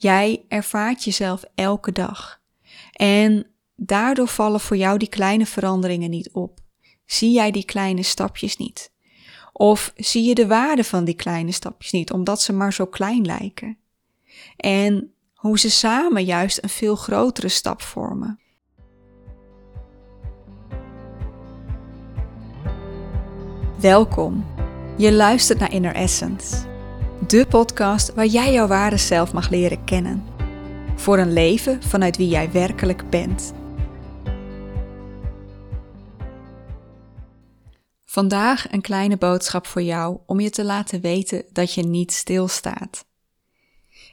Jij ervaart jezelf elke dag. En daardoor vallen voor jou die kleine veranderingen niet op. Zie jij die kleine stapjes niet? Of zie je de waarde van die kleine stapjes niet, omdat ze maar zo klein lijken? En hoe ze samen juist een veel grotere stap vormen. Welkom. Je luistert naar Inner Essence, de podcast waar jij jouw ware zelf mag leren kennen. Voor een leven vanuit wie jij werkelijk bent. Vandaag een kleine boodschap voor jou om je te laten weten dat je niet stilstaat.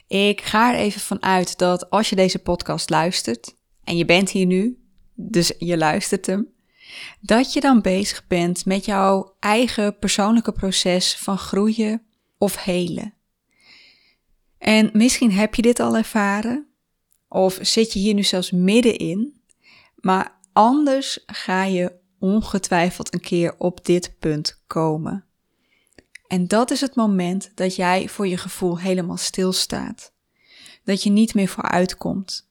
Ik ga er even van uit dat als je deze podcast luistert, en je bent hier nu, dus je luistert hem, dat je dan bezig bent met jouw eigen persoonlijke proces van groeien of helen. En misschien heb je dit al ervaren, of zit je hier nu zelfs middenin, maar anders ga je ongetwijfeld een keer op dit punt komen. En dat is het moment dat jij voor je gevoel helemaal stilstaat. Dat je niet meer vooruit komt.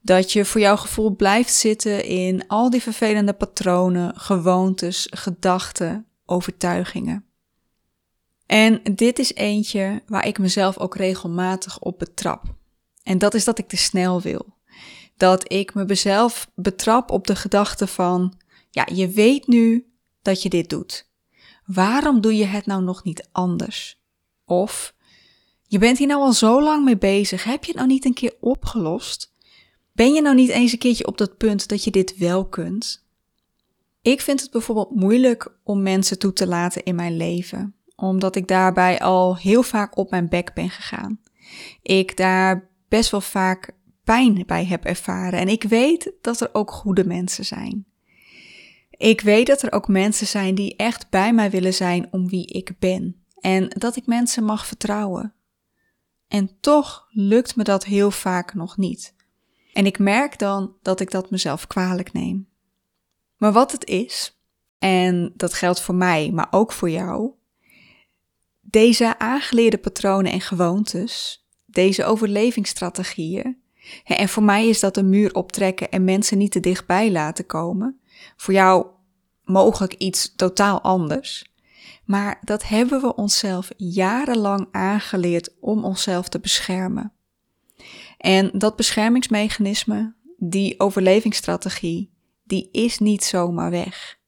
Dat je voor jouw gevoel blijft zitten in al die vervelende patronen, gewoontes, gedachten, overtuigingen. En dit is eentje waar ik mezelf ook regelmatig op betrap. En dat is dat ik te snel wil. Dat ik mezelf betrap op de gedachte van, ja, je weet nu dat je dit doet. Waarom doe je het nou nog niet anders? Of, je bent hier nou al zo lang mee bezig, heb je het nou niet een keer opgelost? Ben je nou niet eens een keertje op dat punt dat je dit wel kunt? Ik vind het bijvoorbeeld moeilijk om mensen toe te laten in mijn leven, omdat ik daarbij al heel vaak op mijn bek ben gegaan. Ik daar best wel vaak pijn bij heb ervaren en ik weet dat er ook goede mensen zijn. Ik weet dat er ook mensen zijn die echt bij mij willen zijn om wie ik ben en dat ik mensen mag vertrouwen. En toch lukt me dat heel vaak nog niet. En ik merk dan dat ik dat mezelf kwalijk neem. Maar wat het is, en dat geldt voor mij, maar ook voor jou, deze aangeleerde patronen en gewoontes, deze overlevingsstrategieën, en voor mij is dat een muur optrekken en mensen niet te dichtbij laten komen. Voor jou mogelijk iets totaal anders. Maar dat hebben we onszelf jarenlang aangeleerd om onszelf te beschermen. En dat beschermingsmechanisme, die overlevingsstrategie, die is niet zomaar weg.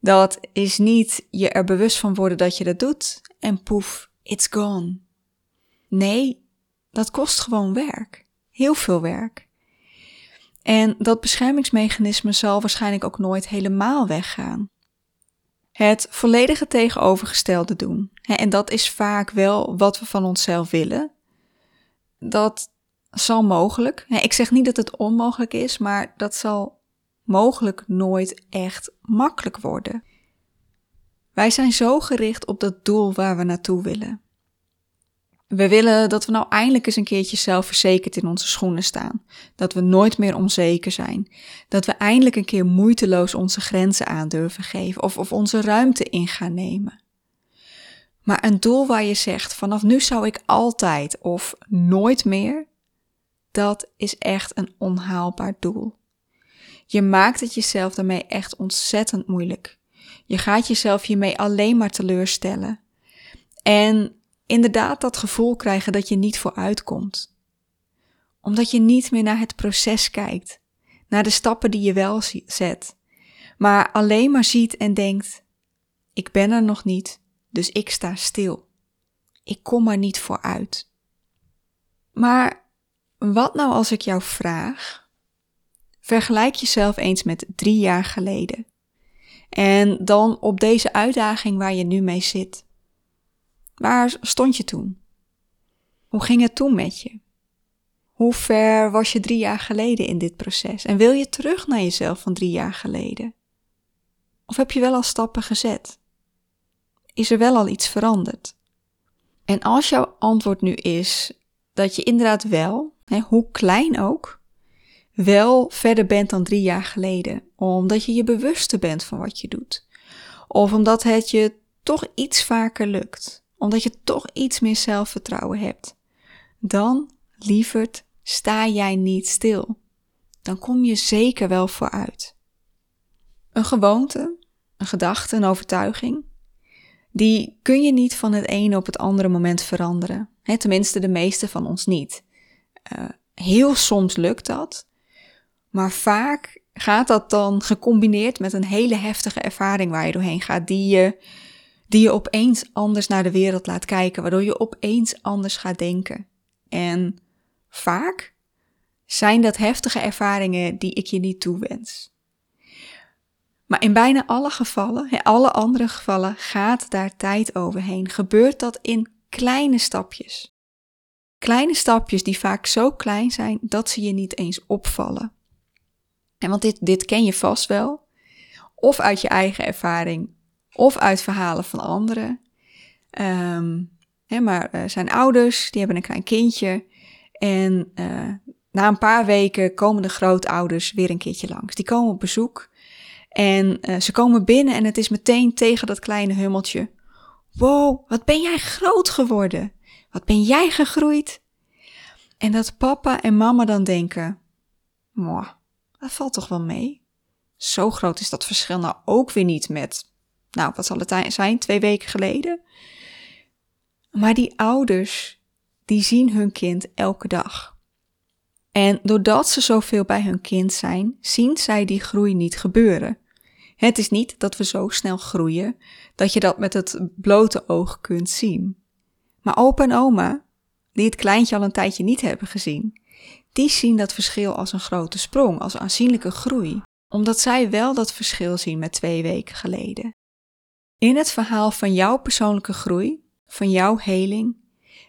Dat is niet je er bewust van worden dat je dat doet en poef, it's gone. Nee, dat kost gewoon werk. Heel veel werk. En dat beschermingsmechanisme zal waarschijnlijk ook nooit helemaal weggaan. Het volledige tegenovergestelde doen. En dat is vaak wel wat we van onszelf willen. Dat zal mogelijk. Ik zeg niet dat het onmogelijk is, maar dat zal mogelijk nooit echt makkelijk worden. Wij zijn zo gericht op dat doel waar we naartoe willen. We willen dat we nou eindelijk eens een keertje zelfverzekerd in onze schoenen staan. Dat we nooit meer onzeker zijn. Dat we eindelijk een keer moeiteloos onze grenzen aan durven geven of, of onze ruimte in gaan nemen. Maar een doel waar je zegt: vanaf nu zou ik altijd of nooit meer, dat is echt een onhaalbaar doel. Je maakt het jezelf daarmee echt ontzettend moeilijk. Je gaat jezelf hiermee alleen maar teleurstellen. En inderdaad dat gevoel krijgen dat je niet vooruit komt. Omdat je niet meer naar het proces kijkt, naar de stappen die je wel zet, maar alleen maar ziet en denkt: ik ben er nog niet, dus ik sta stil. Ik kom er niet vooruit. Maar wat nou als ik jou vraag? Vergelijk jezelf eens met drie jaar geleden. En dan op deze uitdaging waar je nu mee zit. Waar stond je toen? Hoe ging het toen met je? Hoe ver was je drie jaar geleden in dit proces? En wil je terug naar jezelf van drie jaar geleden? Of heb je wel al stappen gezet? Is er wel al iets veranderd? En als jouw antwoord nu is dat je inderdaad wel, hè, hoe klein ook, wel verder bent dan drie jaar geleden, omdat je je bewuster bent van wat je doet, of omdat het je toch iets vaker lukt, omdat je toch iets meer zelfvertrouwen hebt, dan lieverd, sta jij niet stil. Dan kom je zeker wel vooruit. Een gewoonte, een gedachte, een overtuiging, die kun je niet van het ene op het andere moment veranderen. tenminste, de meeste van ons niet. Uh, heel soms lukt dat, maar vaak gaat dat dan gecombineerd met een hele heftige ervaring waar je doorheen gaat, die je, die je opeens anders naar de wereld laat kijken, waardoor je opeens anders gaat denken. En vaak zijn dat heftige ervaringen die ik je niet toewens. Maar in bijna alle gevallen, in alle andere gevallen, gaat daar tijd overheen. Gebeurt dat in kleine stapjes. Kleine stapjes die vaak zo klein zijn dat ze je niet eens opvallen. En want dit, dit ken je vast wel. Of uit je eigen ervaring, of uit verhalen van anderen. Um, hè, maar uh, zijn ouders, die hebben een klein kindje. En uh, na een paar weken komen de grootouders weer een keertje langs. Die komen op bezoek. En uh, ze komen binnen en het is meteen tegen dat kleine hummeltje. Wow, wat ben jij groot geworden? Wat ben jij gegroeid? En dat papa en mama dan denken: Mwah, dat valt toch wel mee? Zo groot is dat verschil nou ook weer niet met, nou, wat zal het zijn, twee weken geleden? Maar die ouders, die zien hun kind elke dag. En doordat ze zoveel bij hun kind zijn, zien zij die groei niet gebeuren. Het is niet dat we zo snel groeien dat je dat met het blote oog kunt zien. Maar opa en oma, die het kleintje al een tijdje niet hebben gezien, die zien dat verschil als een grote sprong, als aanzienlijke groei, omdat zij wel dat verschil zien met twee weken geleden. In het verhaal van jouw persoonlijke groei, van jouw heling,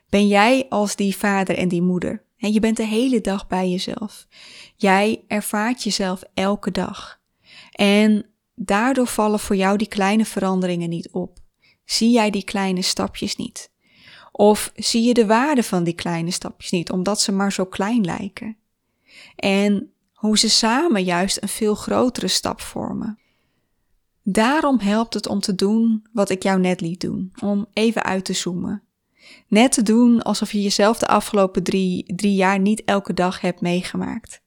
ben jij als die vader en die moeder. En je bent de hele dag bij jezelf. Jij ervaart jezelf elke dag. En daardoor vallen voor jou die kleine veranderingen niet op. Zie jij die kleine stapjes niet? Of zie je de waarde van die kleine stapjes niet, omdat ze maar zo klein lijken? En hoe ze samen juist een veel grotere stap vormen. Daarom helpt het om te doen wat ik jou net liet doen, om even uit te zoomen. Net te doen alsof je jezelf de afgelopen drie, drie jaar niet elke dag hebt meegemaakt.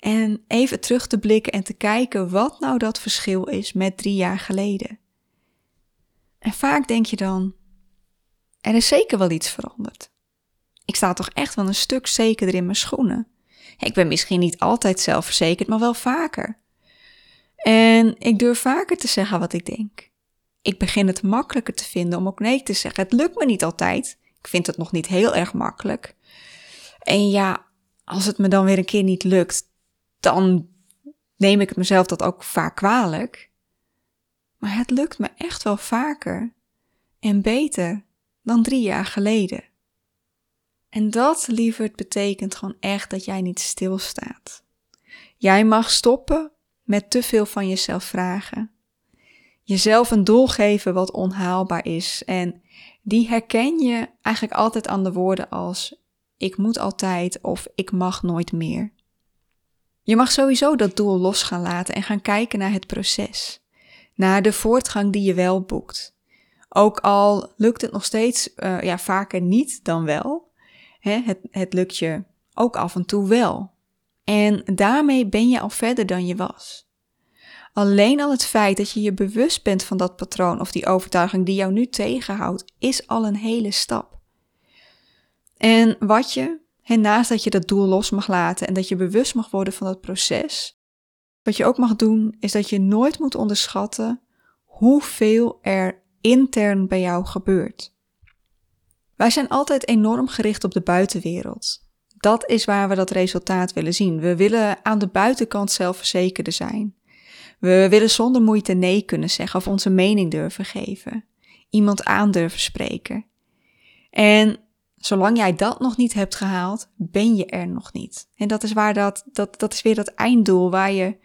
En even terug te blikken en te kijken wat nou dat verschil is met drie jaar geleden. En vaak denk je dan, er is zeker wel iets veranderd. Ik sta toch echt wel een stuk zekerder in mijn schoenen. Ik ben misschien niet altijd zelfverzekerd, maar wel vaker. En ik durf vaker te zeggen wat ik denk. Ik begin het makkelijker te vinden om ook nee te zeggen. Het lukt me niet altijd. Ik vind het nog niet heel erg makkelijk. En ja, als het me dan weer een keer niet lukt, dan neem ik mezelf dat ook vaak kwalijk. Maar het lukt me echt wel vaker en beter dan drie jaar geleden. En dat, lieverd, betekent gewoon echt dat jij niet stilstaat. Jij mag stoppen met te veel van jezelf vragen. Jezelf een doel geven wat onhaalbaar is. En die herken je eigenlijk altijd aan de woorden als ik moet altijd of ik mag nooit meer. Je mag sowieso dat doel los gaan laten en gaan kijken naar het proces. Naar de voortgang die je wel boekt. Ook al lukt het nog steeds uh, ja, vaker niet dan wel. Hè, het, het lukt je ook af en toe wel. En daarmee ben je al verder dan je was. Alleen al het feit dat je je bewust bent van dat patroon of die overtuiging die jou nu tegenhoudt, is al een hele stap. En wat je, naast dat je dat doel los mag laten en dat je bewust mag worden van dat proces, wat je ook mag doen, is dat je nooit moet onderschatten hoeveel er intern bij jou gebeurt. Wij zijn altijd enorm gericht op de buitenwereld. Dat is waar we dat resultaat willen zien. We willen aan de buitenkant zelfverzekerder zijn. We willen zonder moeite nee kunnen zeggen of onze mening durven geven. Iemand aan durven spreken. En zolang jij dat nog niet hebt gehaald, ben je er nog niet. En dat is waar dat, dat, dat is weer dat einddoel waar je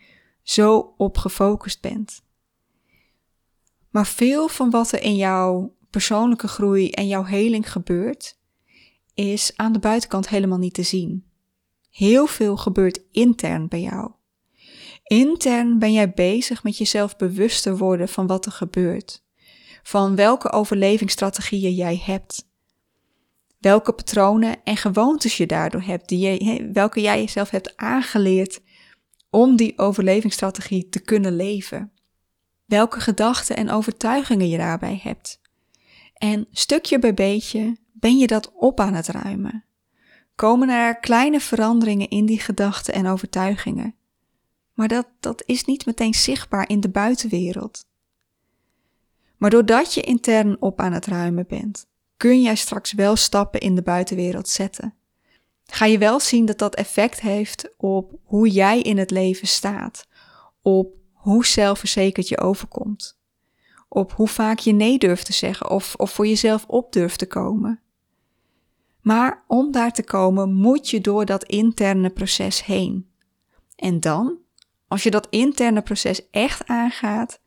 zo op gefocust bent. Maar veel van wat er in jouw persoonlijke groei en jouw heling gebeurt, is aan de buitenkant helemaal niet te zien. Heel veel gebeurt intern bij jou. Intern ben jij bezig met jezelf bewust te worden van wat er gebeurt, van welke overlevingsstrategieën jij hebt, welke patronen en gewoontes je daardoor hebt, die je, welke jij jezelf hebt aangeleerd om die overlevingsstrategie te kunnen leven. Welke gedachten en overtuigingen je daarbij hebt. En stukje bij beetje ben je dat op aan het ruimen. Komen er kleine veranderingen in die gedachten en overtuigingen. Maar dat, dat is niet meteen zichtbaar in de buitenwereld. Maar doordat je intern op aan het ruimen bent, kun jij straks wel stappen in de buitenwereld zetten. Ga je wel zien dat dat effect heeft op hoe jij in het leven staat, op hoe zelfverzekerd je overkomt, op hoe vaak je nee durft te zeggen of, of voor jezelf op durft te komen. Maar om daar te komen moet je door dat interne proces heen. En dan, als je dat interne proces echt aangaat,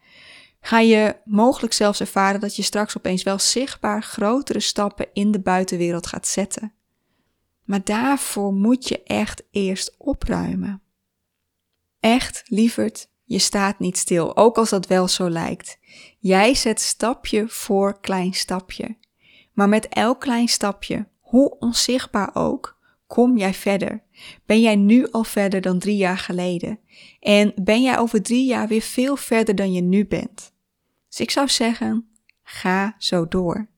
ga je mogelijk zelfs ervaren dat je straks opeens wel zichtbaar grotere stappen in de buitenwereld gaat zetten. Maar daarvoor moet je echt eerst opruimen. Echt, lieverd, je staat niet stil, ook als dat wel zo lijkt. Jij zet stapje voor klein stapje. Maar met elk klein stapje, hoe onzichtbaar ook, kom jij verder. Ben jij nu al verder dan drie jaar geleden? En ben jij over drie jaar weer veel verder dan je nu bent? Dus ik zou zeggen, ga zo door.